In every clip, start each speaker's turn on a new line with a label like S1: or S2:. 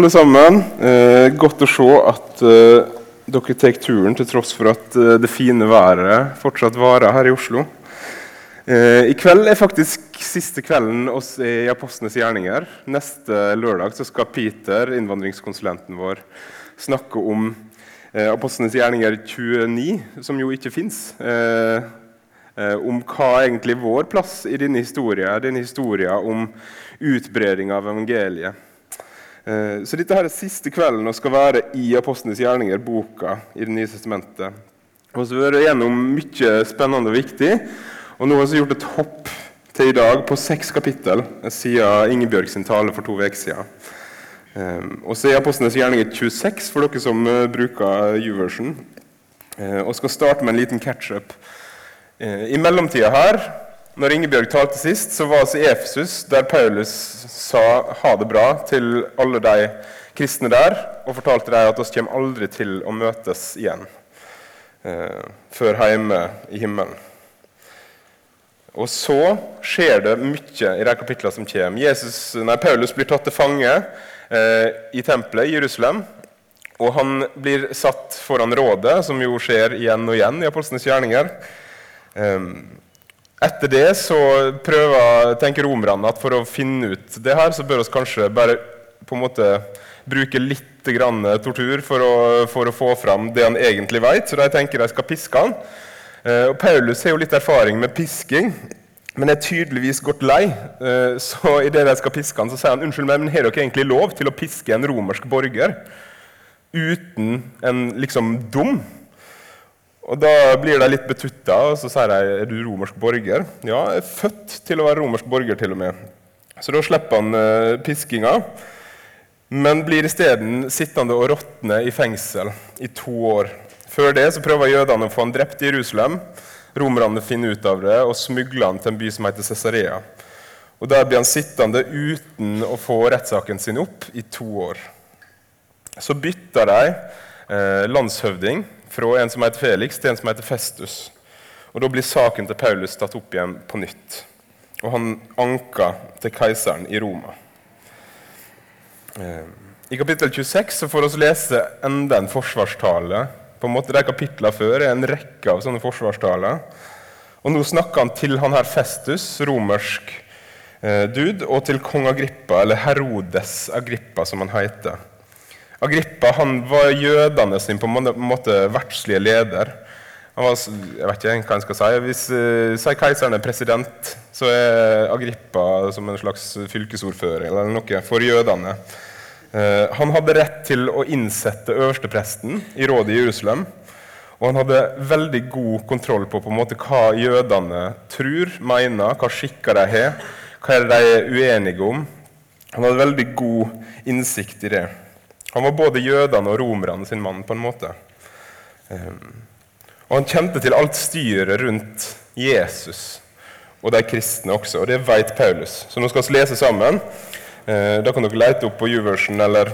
S1: alle sammen. Eh, godt å se at eh, dere tar turen til tross for at eh, det fine været fortsatt varer her i Oslo. Eh, I kveld er faktisk siste kvelden oss i Apostlenes gjerninger. Neste lørdag skal Peter, innvandringskonsulenten vår, snakke om eh, Apostlenes gjerninger 29, som jo ikke fins. Eh, eh, om hva egentlig vår plass i denne historien, denne historien om utbreding av evangeliet. Eh, Så dette her er siste kvelden og skal være i Apostlenes gjerninger, boka i Det nye testamentet. Og så har vi gjennom mye spennende og viktig. Og nå har vi gjort et hopp til i dag på seks kapittel siden Ingebjørg sin tale for to uker siden. Eh, Og så er Apostlenes gjerninger 26 for dere som eh, bruker U-version. Eh, Og skal starte med en liten catch-up. I mellomtida her når Ingebjørg talte sist, så var vi i Efesus, der Paulus sa ha det bra til alle de kristne der, og fortalte dem at vi kommer aldri til å møtes igjen eh, før hjemme i himmelen. Og så skjer det mye i de kapitlene som kommer. Jesus, nei, Paulus blir tatt til fange eh, i tempelet i Jerusalem. Og han blir satt foran rådet, som jo skjer igjen og igjen i Apostlenes gjerninger. Eh, etter det så prøver, tenker romerne at for å finne ut det her, så bør vi kanskje bare på en måte bruke litt tortur for å, for å få fram det han egentlig vet. Så de tenker de skal piske han. Eh, og Paulus har jo litt erfaring med pisking, men er tydeligvis gått lei. Eh, så i det de skal piske han, så sier han unnskyld meg, men har dere egentlig lov til å piske en romersk borger uten en liksom dum? Og Da blir de litt betutta, og så sier de er du romersk borger. Ja, jeg er født til å være romersk borger, til og med. Så da slipper han uh, piskinga, men blir isteden sittende og råtne i fengsel i to år. Før det så prøver jødene å få han drept i Jerusalem. Romerne finner ut av det og smugler han til en by som heter Cesarea. Og Der blir han sittende uten å få rettssaken sin opp i to år. Så bytter de eh, landshøvding fra en som heter Felix, til en som heter Festus. Og Da blir saken til Paulus tatt opp igjen på nytt. Og han anker til keiseren i Roma. Eh, I kapittel 26 så får vi lese enda en forsvarstale. På en måte De kapitlene før er en rekke av sånne forsvarstaler. Og Nå snakker han til han her Festus, romersk eh, dude, og til kong Agrippa, eller Herodes Agrippa, som han heter. Agrippa han var jødene sin på en måte verdslige leder. Han var, jeg vet ikke hva jeg skal si. Hvis uh, sier keiseren er president, så er Agrippa som en slags fylkesordfører eller noe for jødene. Uh, han hadde rett til å innsette øverstepresten i rådet i Jerusalem. Og han hadde veldig god kontroll på, på måte, hva jødene tror, mener, hva skikker de har, hva er de er uenige om. Han hadde veldig god innsikt i det. Han var både jødene og romerne sin mann, på en måte. Um, og han kjente til alt styret rundt Jesus og de kristne også, og det vet Paulus. Så nå skal vi lese sammen. Eh, da kan dere lete opp på YouVersion eller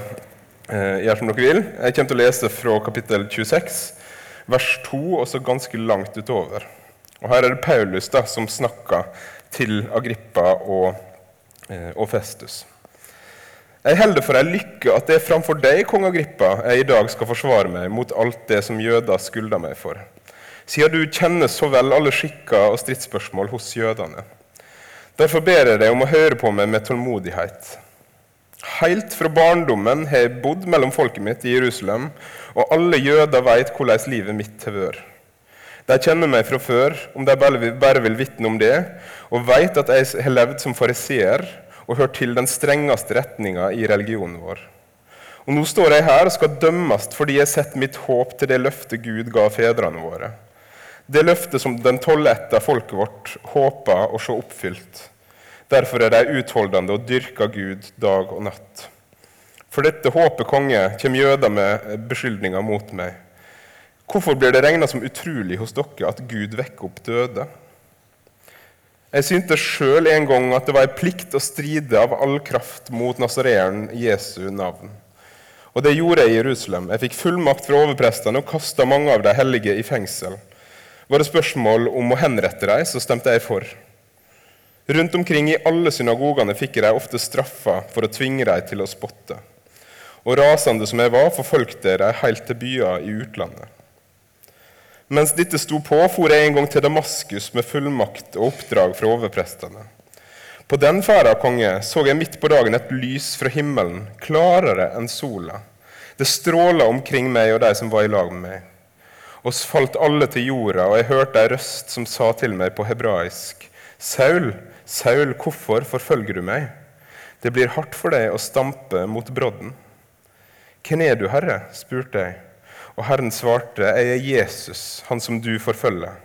S1: eh, gjøre som dere vil. Jeg kommer til å lese fra kapittel 26, vers 2, og så ganske langt utover. Og Her er det Paulus da, som snakker til Agrippa og, eh, og Festus. Jeg holder for ei lykke at det er framfor deg, kong Agrippa, jeg i dag skal forsvare meg mot alt det som jøder skylder meg for siden du kjenner så vel alle skikker og stridsspørsmål hos jødene. Derfor ber jeg deg om å høre på meg med tålmodighet. Helt fra barndommen har jeg bodd mellom folket mitt i Jerusalem, og alle jøder vet hvordan livet mitt har vært. De kjenner meg fra før, om de bare vil vitne om det, og vet at jeg har levd som fariseer og hørt til den strengeste retninga i religionen vår. Og Nå står jeg her og skal dømmes fordi jeg setter mitt håp til det løftet Gud ga fedrene våre. Det løftet som den tolletta folket vårt håper å se oppfylt. Derfor er de utholdende og dyrker Gud dag og natt. For dette håpet, konge, kommer jøder med beskyldninger mot meg. Hvorfor blir det regna som utrolig hos dere at Gud vekker opp døde? Jeg syntes sjøl en gang at det var en plikt å stride av all kraft mot nasareeren Jesu navn. Og det gjorde jeg i Jerusalem. Jeg fikk fullmakt fra overprestene og kasta mange av de hellige i fengsel. Var det spørsmål om å henrette dem, så stemte jeg for. Rundt omkring i alle synagogene fikk jeg ofte straffa for å tvinge dem til å spotte. og rasende som jeg var, forfulgte jeg dem helt til byer i utlandet. Mens dette sto på, for jeg en gang til Damaskus med fullmakt og oppdrag fra overprestene. På den ferda, konge, så jeg midt på dagen et lys fra himmelen, klarere enn sola. Det stråla omkring meg og de som var i lag med meg. Oss falt alle til jorda, og jeg hørte ei røst som sa til meg på hebraisk.: Saul, Saul, hvorfor forfølger du meg? Det blir hardt for deg å stampe mot brodden. Hvem er du, Herre? spurte jeg. Og Herren svarte, Jeg er Jesus, han som du forfølger.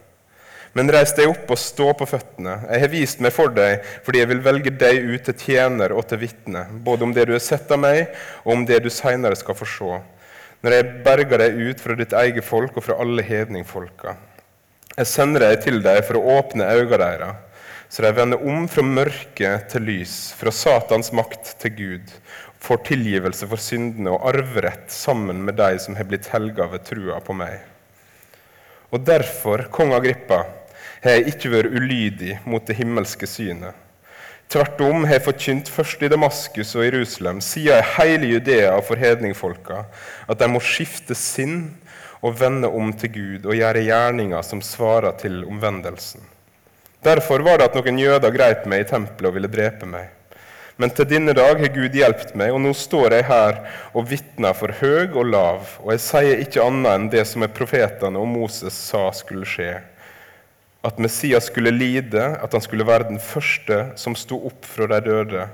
S1: Men reis deg opp og stå på føttene. Jeg har vist meg for deg fordi jeg vil velge deg ut til tjener og til vitne, både om det du har sett av meg, og om det du seinere skal få se, når jeg berger deg ut fra ditt eget folk og fra alle hedningfolka. Jeg sender deg til deg for å åpne øynene deres, så de vender om fra mørke til lys, fra Satans makt til Gud, får tilgivelse for syndene og arverett sammen med de som har blitt helga ved trua på meg. Og derfor, kong Agrippa, har jeg ikke vært ulydig mot det himmelske synet. Tvert om har jeg forkynt først i Damaskus og Jerusalem, siden i hele Judea for hedningfolka, at de må skifte sinn og vende om til Gud og gjøre gjerninger som svarer til omvendelsen. Derfor var det at noen jøder greip meg i tempelet og ville drepe meg. Men til denne dag har Gud hjulpet meg, og nå står jeg her og vitner for høg og lav, og jeg sier ikke annet enn det som profetene og Moses sa skulle skje at Messias skulle lide, at han skulle være den første som sto opp fra de døde,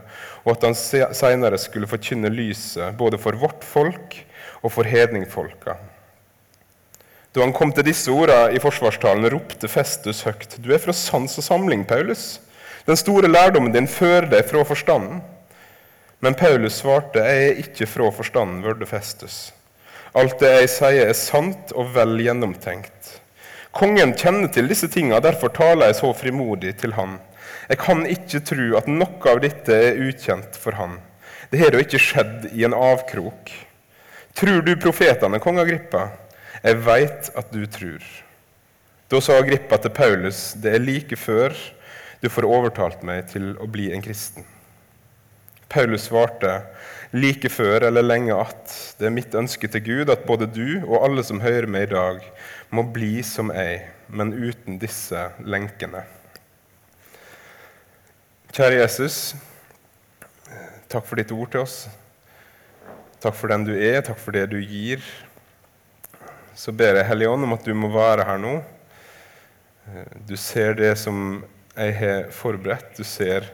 S1: og at han senere skulle forkynne lyset både for vårt folk og for hedningfolka. Da han kom til disse ordene i forsvarstalen, ropte Festus høyt.: Du er fra sans og samling, Paulus. Den store lærdommen din fører deg fra forstanden. Men Paulus svarte, Jeg er ikke fra forstanden, vørde Festus. Alt det jeg sier, er sant og vel gjennomtenkt. Kongen kjenner til disse tingene, derfor taler jeg så frimodig til han. Jeg kan ikke tro at noe av dette er ukjent for han. Det har da ikke skjedd i en avkrok. Tror du profetene, kong Agrippa? Jeg veit at du tror. Da sa Agrippa til Paulus, det er like før du får overtalt meg til å bli en kristen. Paulus svarte, like før eller lenge at det er mitt ønske til Gud at både du og alle som hører meg i dag, må bli som jeg, men uten disse lenkene. Kjære Jesus, takk for ditt ord til oss. Takk for den du er, takk for det du gir. Så ber jeg Hellige Ånd om at du må være her nå. Du ser det som jeg har forberedt. Du ser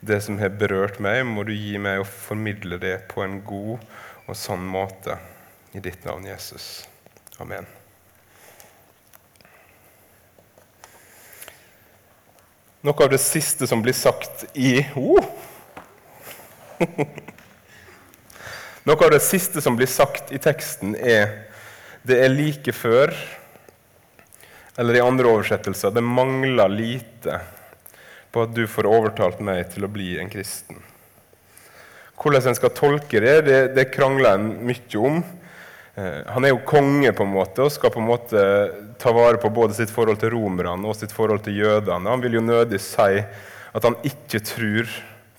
S1: det som har berørt meg, må du gi meg å formidle det på en god og sann måte. I ditt navn, Jesus. Amen. Noe av det siste som blir sagt i oh. Noe av det siste som blir sagt i teksten, er 'det er like før', eller i andre oversettelser 'det mangler lite' på at du får overtalt meg til å bli en kristen. Hvordan en skal tolke det, det, det krangler en mye om. Eh, han er jo konge på en måte og skal på en måte ta vare på både sitt forhold til romerne og sitt forhold til jødene. Han vil jo nødig si at han ikke tror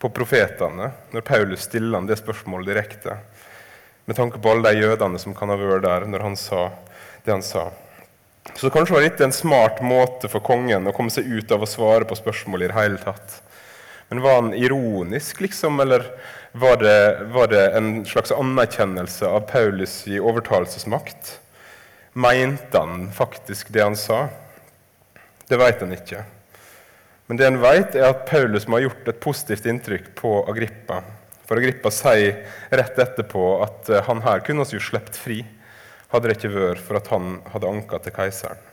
S1: på profetene når Paulus stiller han det spørsmålet direkte. Med tanke på alle de jødene som kan ha vært der når han sa det han sa. Så det kanskje var litt en smart måte for kongen å komme seg ut av å svare på spørsmål i det hele tatt. Men var han ironisk, liksom, eller var det, var det en slags anerkjennelse av Paulus' i overtalelsesmakt? Mente han faktisk det han sa? Det veit han ikke. Men det han vet, er at Paulus må ha gjort et positivt inntrykk på Agrippa. For Agrippa sier rett etterpå at eh, han her kunne oss jo sluppet fri hadde det ikke vært for at han hadde anka til keiseren.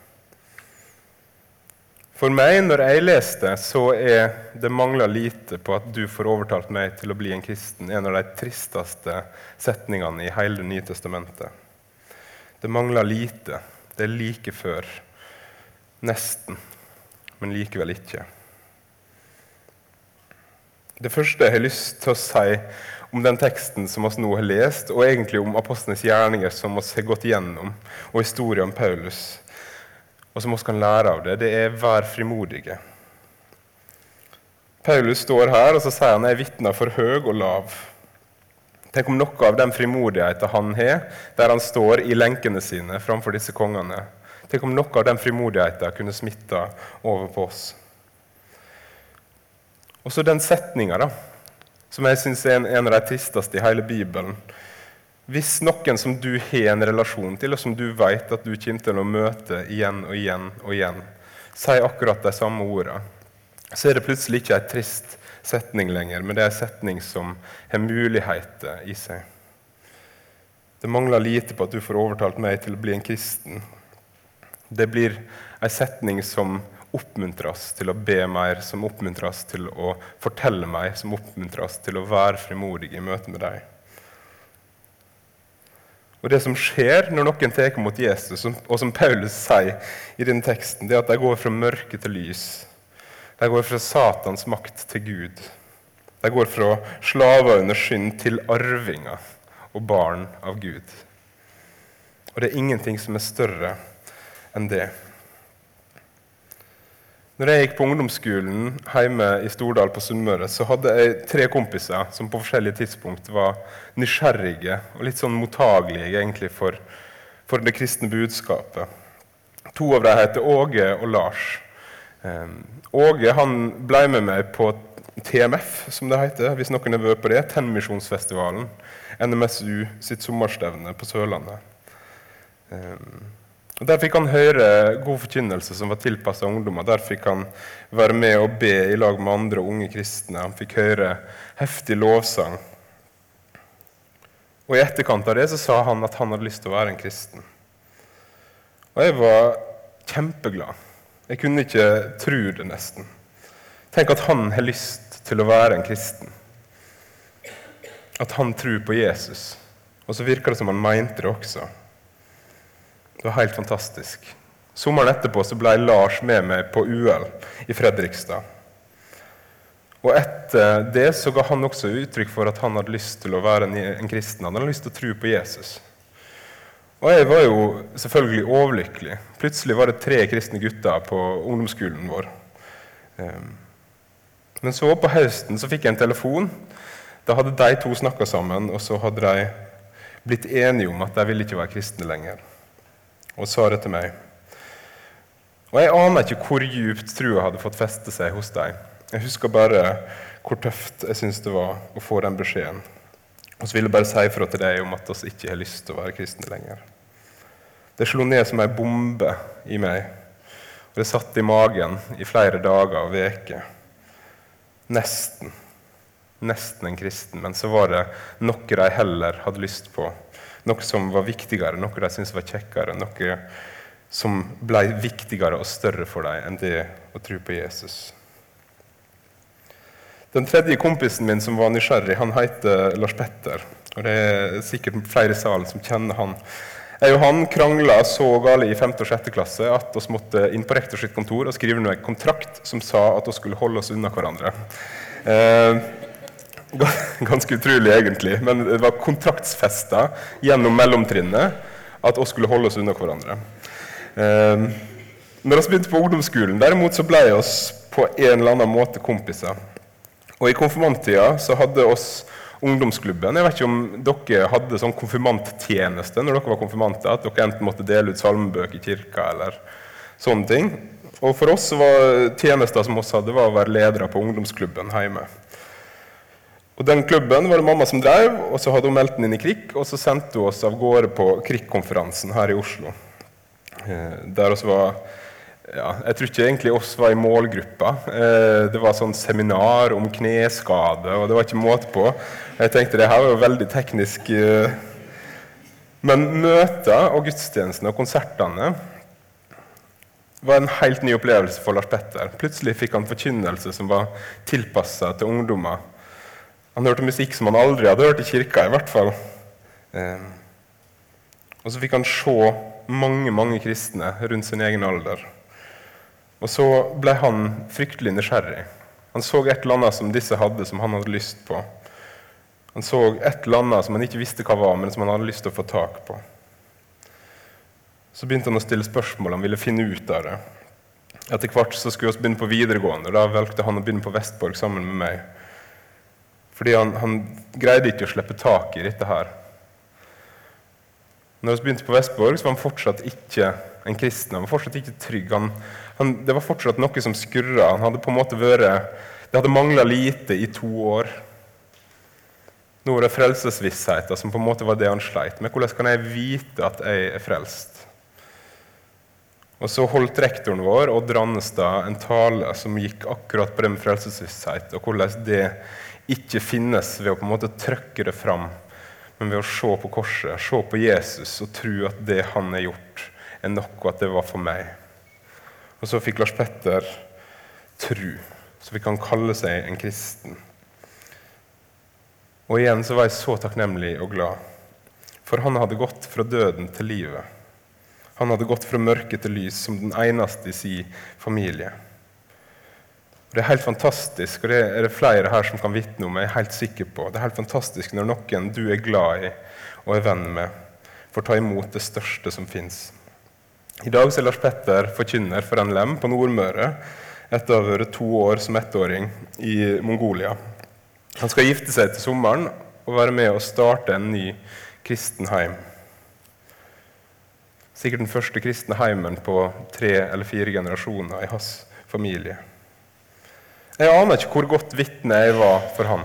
S1: For meg, når jeg leste, så er det mangla lite på at du får overtalt meg til å bli en kristen, en av de tristeste setningene i hele Det nye testamentet. Det mangler lite. Det er like før. Nesten, men likevel ikke. Det første jeg har lyst til å si om den teksten som vi nå har lest, og egentlig om apostlenes gjerninger som vi har gått gjennom, og historien om Paulus, og som vi kan lære av det, det er 'vær frimodige'. Paulus står her og så sier han er vitner for høg og lav. Tenk om noe av den frimodigheten han har, der han står i lenkene sine framfor disse kongene. Tenk om noe av den frimodigheten kunne smitta over på oss. Og så den setninga, som jeg syns er en, en, av de tristeste i hele Bibelen. Hvis noen som du har en relasjon til, og som du vet at du kommer til å møte igjen og igjen, og igjen, sier akkurat de samme ordene, så er det plutselig ikke en trist setning lenger, men det er en setning som har muligheter i seg. Det mangler lite på at du får overtalt meg til å bli en kristen. Det blir en setning som oppmuntres til å be mer, som oppmuntres til å fortelle meg, som oppmuntres til å være frimodig i møte med deg. Og Det som skjer når noen tar mot Jesus, og som Paulus sier i denne teksten, det er at de går fra mørke til lys. De går fra Satans makt til Gud. De går fra slaver under synd til arvinger og barn av Gud. Og det er ingenting som er større enn det. Når jeg gikk på ungdomsskolen hjemme i Stordal på Sunnmøre, så hadde jeg tre kompiser som på forskjellige tidspunkt var nysgjerrige og litt sånn mottagelige egentlig for, for det kristne budskapet. To av dem heter Åge og Lars. Um, Åge han ble med meg på TMF, som det heter, hvis noen har vært på det. Tennmisjonsfestivalen. NMSU sitt sommerstevne på Sørlandet. Og Der fikk han høre god forkynnelse som var tilpassa ungdommer. Der fikk han være med og be i lag med andre unge kristne. Han fikk høre heftig lovsang. Og I etterkant av det så sa han at han hadde lyst til å være en kristen. Og jeg var kjempeglad. Jeg kunne ikke tro det, nesten. Tenk at han har lyst til å være en kristen. At han tror på Jesus. Og så virker det som han mente det også. Det var helt fantastisk. Sommeren etterpå så ble Lars med meg på UL i Fredrikstad. Og Etter det så ga han også uttrykk for at han hadde lyst til å være en, en kristen. Han hadde lyst til å tro på Jesus. Og jeg var jo selvfølgelig overlykkelig. Plutselig var det tre kristne gutter på ungdomsskolen vår. Ehm, men så på høsten så fikk jeg en telefon. Da hadde de to snakka sammen, og så hadde de blitt enige om at de ville ikke være kristne lenger og sa det til meg. Og Jeg aner ikke hvor djupt trua hadde fått feste seg hos dem. Jeg husker bare hvor tøft jeg syntes det var å få den beskjeden. Og så vil jeg bare si fra til deg om at vi ikke har lyst til å være kristne lenger. Det slo ned som ei bombe i meg, og det satt i magen i flere dager og uker. Nesten. Nesten en kristen, men så var det noe de heller hadde lyst på noe som var viktigere, noe de syntes var kjekkere, noe som ble viktigere og større for dem enn det å tro på Jesus. Den tredje kompisen min som var nysgjerrig, han heter Lars Petter. og Det er sikkert flere i salen som kjenner han. Jeg og han krangla så gale i 5. og 6. klasse at vi måtte inn på rektors kontor og skrive en kontrakt som sa at vi skulle holde oss unna hverandre. Eh, Ganske utrolig, egentlig. Men det var kontraktsfesta gjennom mellomtrinnet at oss skulle holde oss unna hverandre. Eh, når vi begynte på ungdomsskolen, derimot, så ble vi på en eller annen måte kompiser. Og I konfirmanttida så hadde oss ungdomsklubben Jeg vet ikke om dere hadde sånn konfirmanttjeneste når dere var konfirmanter, at dere enten måtte dele ut salmebøker i kirka eller sånne ting. Og For oss var tjenester som oss hadde, var å være ledere på ungdomsklubben hjemme. Og Den klubben var det mamma som drev, og så hadde hun meldt den inn i KRIK, og så sendte hun oss av gårde på Krikk-konferansen her i Oslo. Eh, der oss var ja, Jeg tror ikke egentlig oss var i målgruppa. Eh, det var sånn seminar om kneskade, og det var ikke måte på. Jeg tenkte det her var jo veldig teknisk. Eh. Men møter og gudstjenestene og konsertene var en helt ny opplevelse for Lars Petter. Plutselig fikk han forkynnelse som var tilpassa til ungdommer han hørte musikk som han aldri hadde hørt i kirka, i hvert fall. Eh, og så fikk han se mange mange kristne rundt sin egen alder. Og så ble han fryktelig nysgjerrig. Han så et eller annet som disse hadde, som han hadde lyst på. Han så et eller annet som han ikke visste hva var, men som han hadde lyst til å få tak på. Så begynte han å stille spørsmål, han ville finne ut av det. Etter hvert så skulle vi begynne på videregående, og da valgte han å begynne på Vestborg sammen med meg. Fordi han, han greide ikke å slippe tak i dette her. Når vi begynte på Vestborg, så var han fortsatt ikke en kristen. Han var fortsatt ikke trygg. Han, han, det var fortsatt noe som skurra. Han hadde på en måte vært, det hadde mangla lite i to år. Nå er det frelsesvissheten som på en måte var det han sleit med. Hvordan kan jeg vite at jeg er frelst? Og Så holdt rektoren vår, Odd Rannestad, en tale som gikk akkurat på det med og hvordan det ikke finnes ved å på en måte trykke det fram, men ved å se på korset, se på Jesus og tro at det han har gjort, er nok, og at det var for meg. Og så fikk Lars Petter tru, så fikk han kalle seg en kristen. Og igjen så var jeg så takknemlig og glad, for han hadde gått fra døden til livet. Han hadde gått fra mørke til lys som den eneste i sin familie. Det er helt fantastisk, og det er det flere her som kan vitne om. jeg er helt sikker på. Det er helt fantastisk når noen du er glad i og er venn med, får ta imot det største som fins. I dag er Lars Petter forkynner for NLM på Nordmøre etter å ha vært to år som ettåring i Mongolia. Han skal gifte seg til sommeren og være med å starte en ny kristen heim. Sikkert den første kristne heimen på tre eller fire generasjoner i hans familie. Jeg aner ikke hvor godt vitne jeg var for han.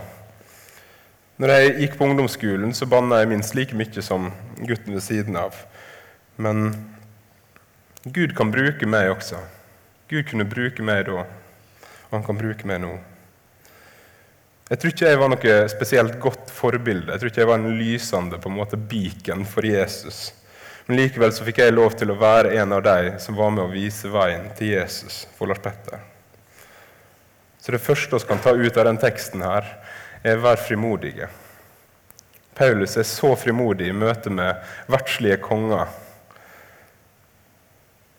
S1: Når jeg gikk på ungdomsskolen, så banna jeg minst like mye som gutten ved siden av. Men Gud kan bruke meg også. Gud kunne bruke meg da, og han kan bruke meg nå. Jeg tror ikke jeg var noe spesielt godt forbilde. Jeg tror ikke jeg var en lysende på en måte beacon for Jesus. Men likevel så fikk jeg lov til å være en av de som var med å vise veien til Jesus for Lars Petter. Så det første vi kan ta ut av den teksten, her, er 'vær frimodige'. Paulus er så frimodig i møte med verdslige konger.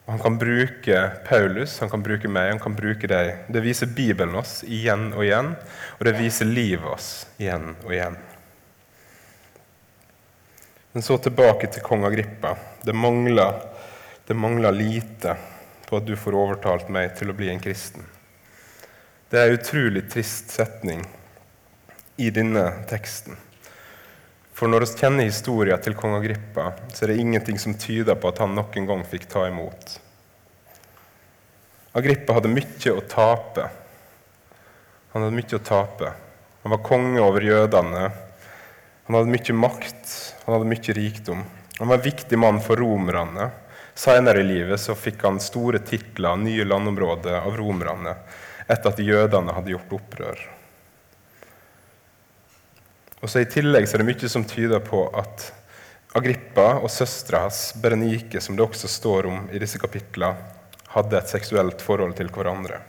S1: Han kan bruke Paulus, han kan bruke meg, han kan bruke deg. Det viser Bibelen oss igjen og igjen, og det viser livet oss igjen og igjen. Men så tilbake til kong Agrippa. Det mangler, det mangler lite på at du får overtalt meg til å bli en kristen. Det er en utrolig trist setning i denne teksten. For når vi kjenner historien til kong Agrippa, så er det ingenting som tyder på at han noen gang fikk ta imot. Agrippa hadde mye å tape. Han hadde mye å tape. Han var konge over jødene. Han hadde mye makt, han hadde mye rikdom. Han var en viktig mann for romerne. Senere i livet så fikk han store titler, nye landområder av romerne, etter at jødene hadde gjort opprør. Og så I tillegg så er det mye som tyder på at Agrippa og søstera hans, Berenike, som det også står om i disse kapitlene, hadde et seksuelt forhold til hverandre.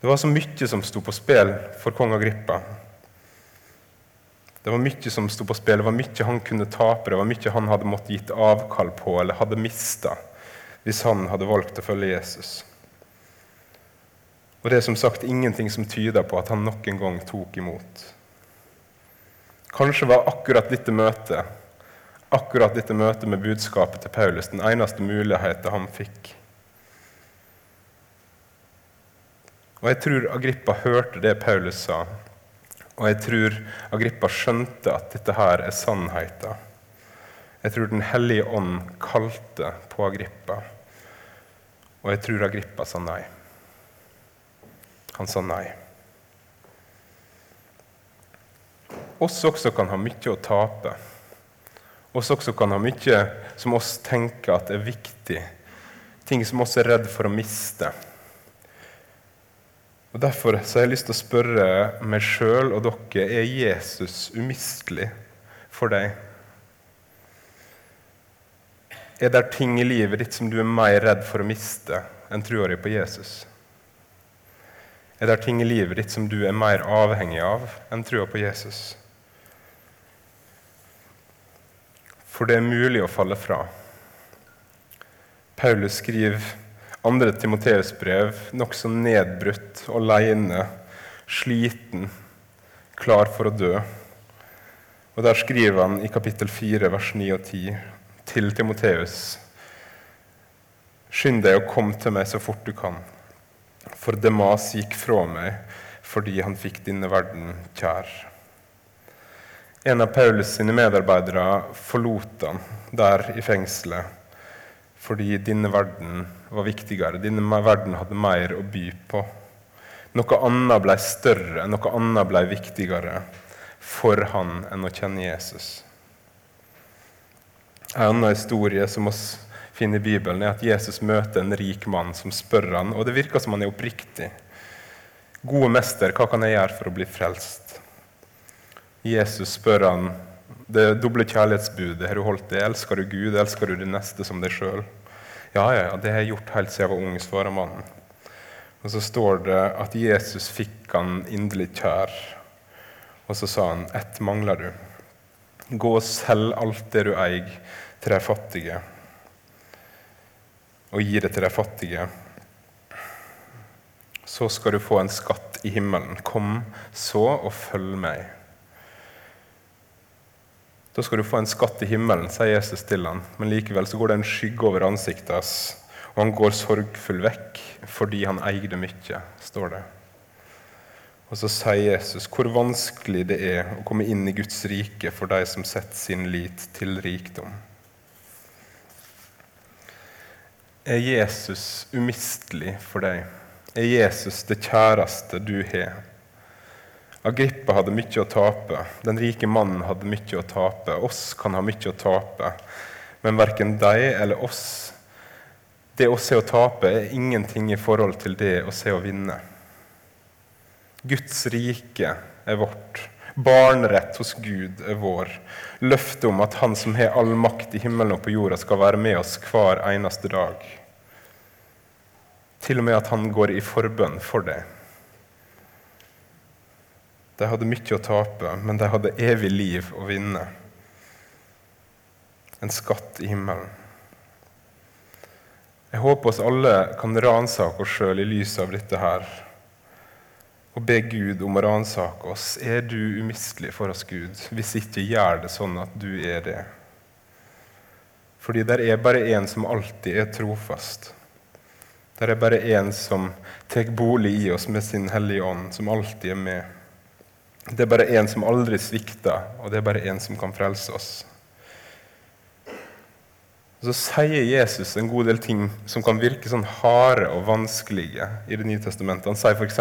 S1: Det var så mye som sto på spill for kong Agrippa det var mye som sto på spill, det var mye han kunne tape, det var mye han hadde måttet gitt avkall på eller hadde mista hvis han hadde valgt å følge Jesus. Og det er som sagt ingenting som tyder på at han nok en gang tok imot. Kanskje var akkurat dette møtet akkurat dette møtet med budskapet til Paulus den eneste muligheten han fikk. Og Jeg tror Agrippa hørte det Paulus sa, og jeg tror Agrippa skjønte at dette her er sannheten. Jeg tror Den hellige ånd kalte på Agrippa, og jeg tror Agrippa sa nei. Han sa nei. Oss også kan ha mye å tape. Oss også kan ha mye som oss tenker at er viktig. Ting som oss er redd for å miste. Og Derfor har jeg lyst til å spørre meg sjøl og dere er Jesus umistelig for deg. Er det ting i livet ditt som du er mer redd for å miste enn trua di på Jesus? Er det ting i livet ditt som du er mer avhengig av enn trua på Jesus? For det er mulig å falle fra. Paulus skriver andre Timoteus brev, nokså nedbrutt, aleine, sliten, klar for å dø. Og Der skriver han i kapittel 4, vers 9 og 10 til Timoteus.: Skynd deg å komme til meg så fort du kan, for Demas gikk fra meg fordi han fikk denne verden kjær. En av Paulus sine medarbeidere forlot han der i fengselet fordi denne verden var viktigere. Denne verden hadde mer å by på. Noe annet ble større, noe annet ble viktigere for han enn å kjenne Jesus. En annen historie som vi finner i Bibelen, er at Jesus møter en rik mann som spør han, og det virker som han er oppriktig. Gode mester, hva kan jeg gjøre for å bli frelst? Jesus spør han det doble kjærlighetsbudet. Har du holdt det? Elsker du Gud? Elsker du det neste som deg sjøl? Ja, ja, det har jeg gjort helt siden jeg var ung, svarer mannen. Og så står det at Jesus fikk han inderlig kjær. Og så sa han, ett mangler du. Gå og selg alt det du eier, til de fattige, og gi det til de fattige. Så skal du få en skatt i himmelen. Kom så og følg meg. Da skal du få en skatt i himmelen, sier Jesus til ham. Men likevel så går det en skygge over ansiktet hans, og han går sorgfull vekk fordi han eide mye, står det. Og så sier Jesus hvor vanskelig det er å komme inn i Guds rike for de som setter sin lit til rikdom. Er Jesus umistelig for deg? Er Jesus det kjæreste du har? Agrippa hadde mye å tape. Den rike mannen hadde mye å tape. Oss kan ha mye å tape. Men verken de eller oss Det å se å tape er ingenting i forhold til det å se å vinne. Guds rike er vårt. Barnerett hos Gud er vår. Løftet om at Han som har all makt i himmelen og på jorda, skal være med oss hver eneste dag. Til og med at Han går i forbønn for det. De hadde mye å tape, men de hadde evig liv å vinne. En skatt i himmelen. Jeg håper oss alle kan ransake oss sjøl i lys av dette her og be Gud om å ransake oss. Er du umistelig for oss, Gud? Hvis ikke, gjør det sånn at du er det. Fordi der er bare én som alltid er trofast. Der er bare én som tar bolig i oss med sin Hellige Ånd, som alltid er med. Det er bare én som aldri svikter, og det er bare én som kan frelse oss. så sier Jesus en god del ting som kan virke sånn harde og vanskelige i Det nye testamentet. Han sier f.eks.: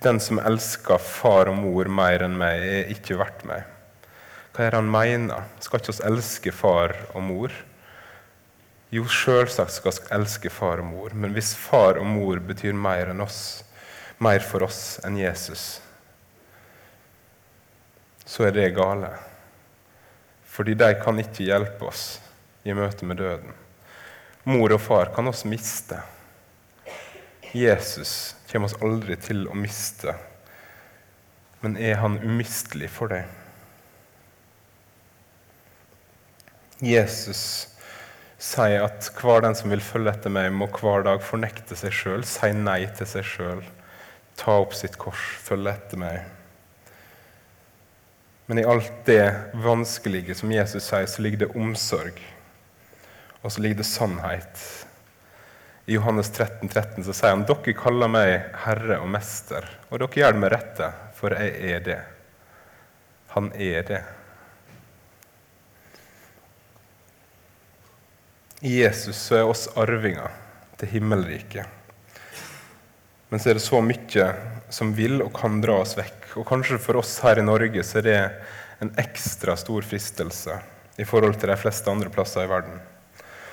S1: Den som elsker far og mor mer enn meg, er ikke verdt meg. Hva er det han mener? Skal ikke oss elske far og mor? Jo, sjølsagt skal vi elske far og mor, men hvis far og mor betyr mer enn oss, mer for oss enn Jesus, så er det gale. Fordi de kan ikke hjelpe oss i møte med døden. Mor og far kan oss miste. Jesus kommer oss aldri til å miste. Men er han umistelig for deg? Jesus sier at hver den som vil følge etter meg, må hver dag fornekte seg sjøl, si nei til seg sjøl, ta opp sitt kors, følge etter meg. Men i alt det vanskelige som Jesus sier, så ligger det omsorg. Og så ligger det sannhet. I Johannes 13, 13 så sier han dere kaller meg herre og mester. Og dere gjør det med rette, for jeg er det. Han er det. I Jesus så er oss arvinger til himmelriket. Men så er det så mye som vil og kan dra oss vekk. Og kanskje for oss her i Norge så er det en ekstra stor fristelse i forhold til de fleste andre plasser i verden.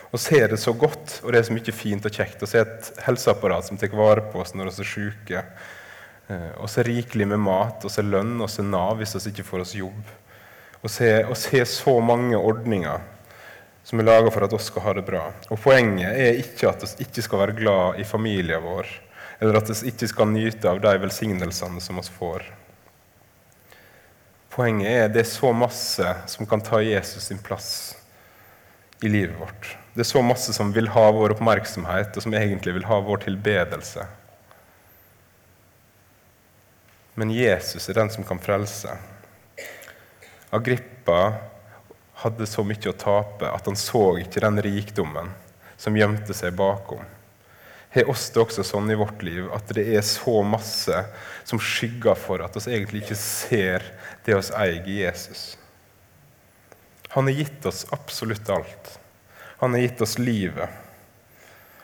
S1: Å se det så godt, og det er så mye fint og kjekt å se et helseapparat som tar vare på oss når vi er syke, eh, og så rikelig med mat, og så lønn, og så Nav hvis vi ikke får oss jobb. Se, se, så mange ordninger som er laga for at vi skal ha det bra. Og Poenget er ikke at vi ikke skal være glad i familien vår, eller at vi ikke skal nyte av de velsignelsene som vi får. Poenget er at det er så masse som kan ta Jesus sin plass i livet vårt. Det er så masse som vil ha vår oppmerksomhet, og som egentlig vil ha vår tilbedelse. Men Jesus er den som kan frelse. Agrippa hadde så mye å tape at han så ikke den rikdommen som gjemte seg bakom. har oss det også sånn i vårt liv at det er så masse som skygger for at vi egentlig ikke ser det vi eier i Jesus. Han har gitt oss absolutt alt. Han har gitt oss livet.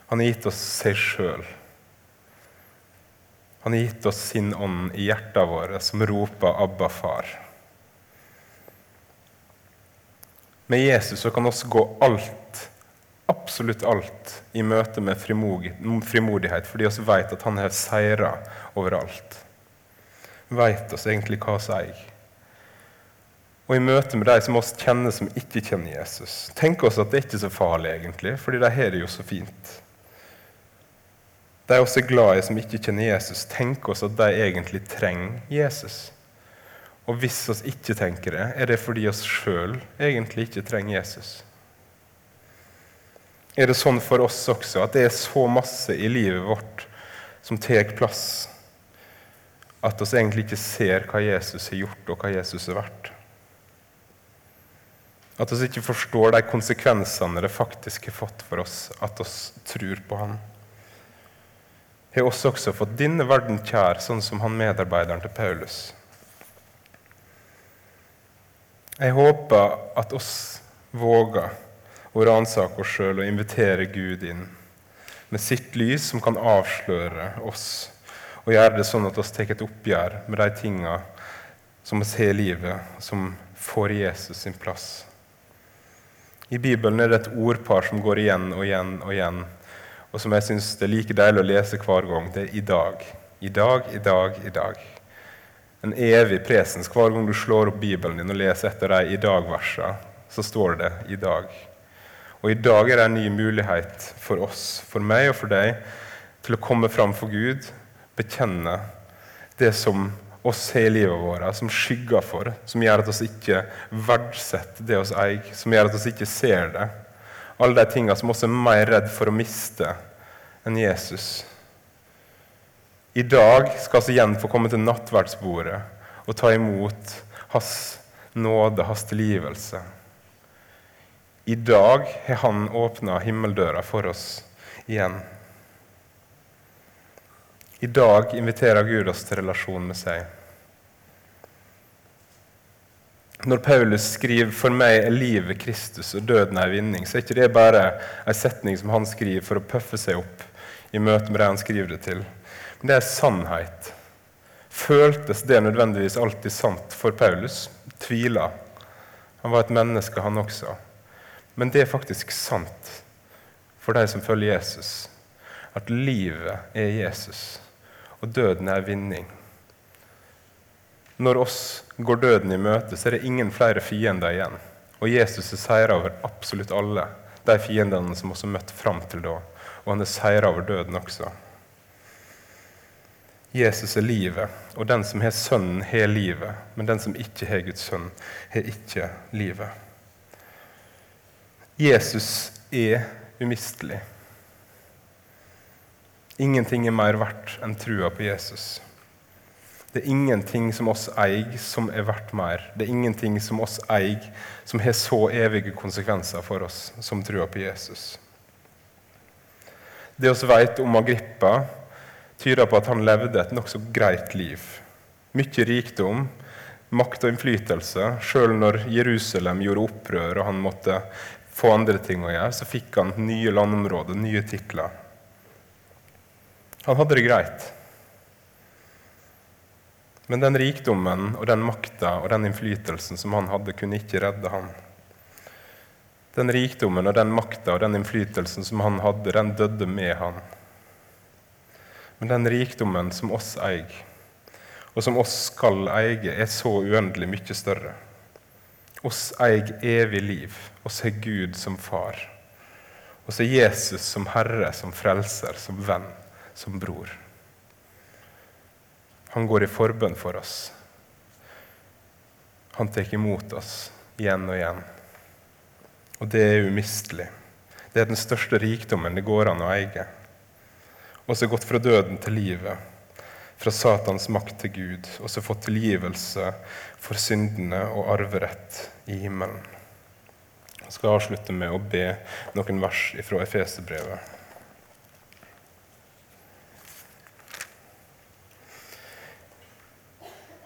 S1: Han har gitt oss seg sjøl. Han har gitt oss sin ånd i hjertene våre, som roper 'Abba, far'. Med Jesus så kan vi gå alt absolutt alt i møte med frimodighet, fordi vi vet at han har seira overalt. Vet oss egentlig hva vi eier. Og i møte med de som oss kjenner som ikke kjenner Jesus, Tenk oss at det er ikke så farlig, egentlig, fordi de har det jo så fint. De også er glad i som ikke kjenner Jesus, Tenk oss at de egentlig trenger Jesus. Og hvis oss ikke tenker det, er det fordi oss sjøl egentlig ikke trenger Jesus er det sånn for oss også at det er så masse i livet vårt som tar plass, at oss egentlig ikke ser hva Jesus har gjort, og hva Jesus er verdt. At vi ikke forstår de konsekvensene det faktisk har fått for oss at vi tror på Han. Har oss også fått denne verden kjær, sånn som han medarbeideren til Paulus? Jeg håper at oss våger å ransake oss sjøl og invitere Gud inn med sitt lys som kan avsløre oss, og gjøre det sånn at vi tar et oppgjør med de tinga som vi ser i livet, som får Jesus sin plass. I Bibelen er det et ordpar som går igjen og igjen og igjen, og som jeg syns det er like deilig å lese hver gang. Det er 'i dag'. I dag, i dag, i dag. En evig presens. Hver gang du slår opp Bibelen din og leser etter de 'i dag'-versene, så står det 'i dag'. Og i dag er det en ny mulighet for oss, for meg og for deg, til å komme fram for Gud, bekjenne det som oss har livet vårt, som skygger for, som gjør at vi ikke verdsetter det vi eier, som gjør at vi ikke ser det. Alle de tingene som også er mer redd for å miste enn Jesus. I dag skal vi igjen få komme til nattverdsbordet og ta imot Hans nåde, Hans tilgivelse. I dag har Han åpna himmeldøra for oss igjen. I dag inviterer Gud oss til relasjon med seg. Når Paulus skriver 'For meg er livet Kristus og døden er vinning', så er ikke det bare en setning som han skriver for å pøffe seg opp i møte med det han skriver det til. Men det er sannhet. Føltes det nødvendigvis alltid sant for Paulus? Tvila. Han var et menneske, han også. Men det er faktisk sant for de som følger Jesus, at livet er Jesus, og døden er vinning. Når oss går døden i møte, så er det ingen flere fiender igjen. Og Jesus er seira over absolutt alle de fiendene som også møtte fram til da. Og han er seira over døden også. Jesus er livet, og den som har Sønnen, har livet. Men den som ikke har Guds sønn, har ikke livet. Jesus er umistelig. Ingenting er mer verdt enn trua på Jesus. Det er ingenting som oss eier, som er verdt mer. Det er ingenting som oss eier, som har så evige konsekvenser for oss som trua på Jesus. Det vi vet om Agrippa, tyder på at han levde et nokså greit liv. Mye rikdom, makt og innflytelse. Sjøl når Jerusalem gjorde opprør og han måtte få andre ting å gjøre, så fikk han nye landområder, nye titler. Han hadde det greit. Men den rikdommen og den makta og den innflytelsen som han hadde, kunne ikke redde han. Den rikdommen og den makta og den innflytelsen som han hadde, den døde med han. Men den rikdommen som oss eier, og som oss skal eie, er så uendelig mye større. Oss eier evig liv. Oss har Gud som far. Oss er Jesus som Herre, som frelser, som venn, som bror. Han går i forbønn for oss. Han tar imot oss igjen og igjen. Og det er umistelig. Det er den største rikdommen det går an å eie. også gått fra døden til livet fra Satans makt til Gud, og så fått tilgivelse for syndene og arverett i himmelen. Jeg skal avslutte med å be noen vers fra Efeserbrevet.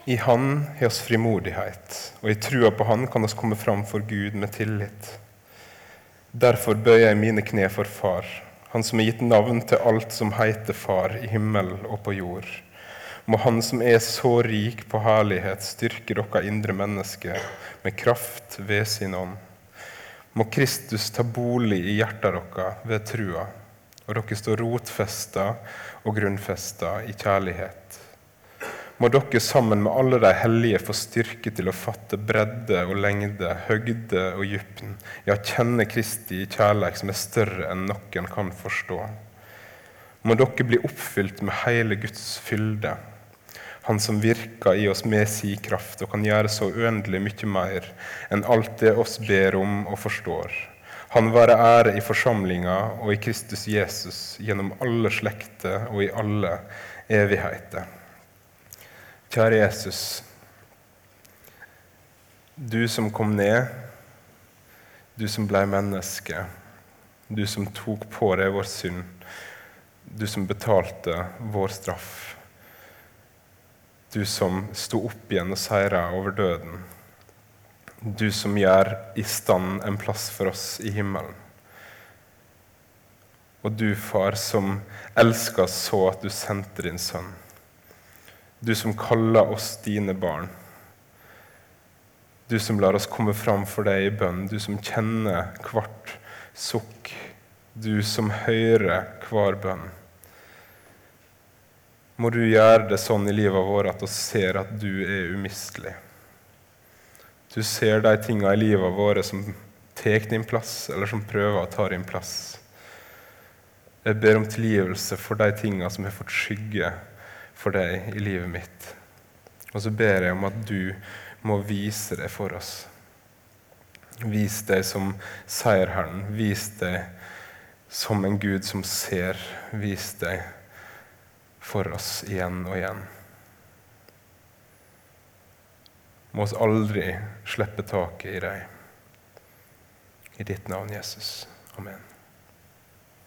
S1: I Han har oss frimodighet, og i trua på Han kan oss komme fram for Gud med tillit. Derfor bøyer jeg mine kne for Far, Han som har gitt navn til alt som heter Far i himmel og på jord. Må Han som er så rik på herlighet, styrke dere indre mennesker med kraft ved sin ånd. Må Kristus ta bolig i hjertet deres ved trua, og dere står rotfesta og grunnfesta i kjærlighet må dere sammen med alle de hellige få styrke til å fatte bredde og lengde, høgde og dybden, ja, kjenne Kristi kjærleik som er større enn noen kan forstå. Må dere bli oppfylt med hele Guds fylde, Han som virker i oss med si kraft og kan gjøre så uendelig mye mer enn alt det oss ber om og forstår. Han være ære i forsamlinga og i Kristus Jesus gjennom alle slekter og i alle evigheter. Kjære Jesus. Du som kom ned, du som ble menneske, du som tok på deg vår synd, du som betalte vår straff. Du som sto opp igjen og seira over døden. Du som gjør i stand en plass for oss i himmelen. Og du, far, som elsker så at du sendte din sønn du som kaller oss dine barn. Du som lar oss komme fram for deg i bønn, du som kjenner hvert sukk, du som hører hver bønn. Må du gjøre det sånn i livet vårt at vi ser at du er umistelig. Du ser de tinga i livet vårt som tar din plass, eller som prøver å ta din plass. Jeg ber om tilgivelse for de tinga som har fått skygge for deg i livet mitt. Og så ber jeg om at du må vise deg for oss. Vis deg som seierherren. Vis deg som en Gud som ser. Vis deg for oss igjen og igjen. Må oss aldri slippe taket i deg. I ditt navn, Jesus. Amen.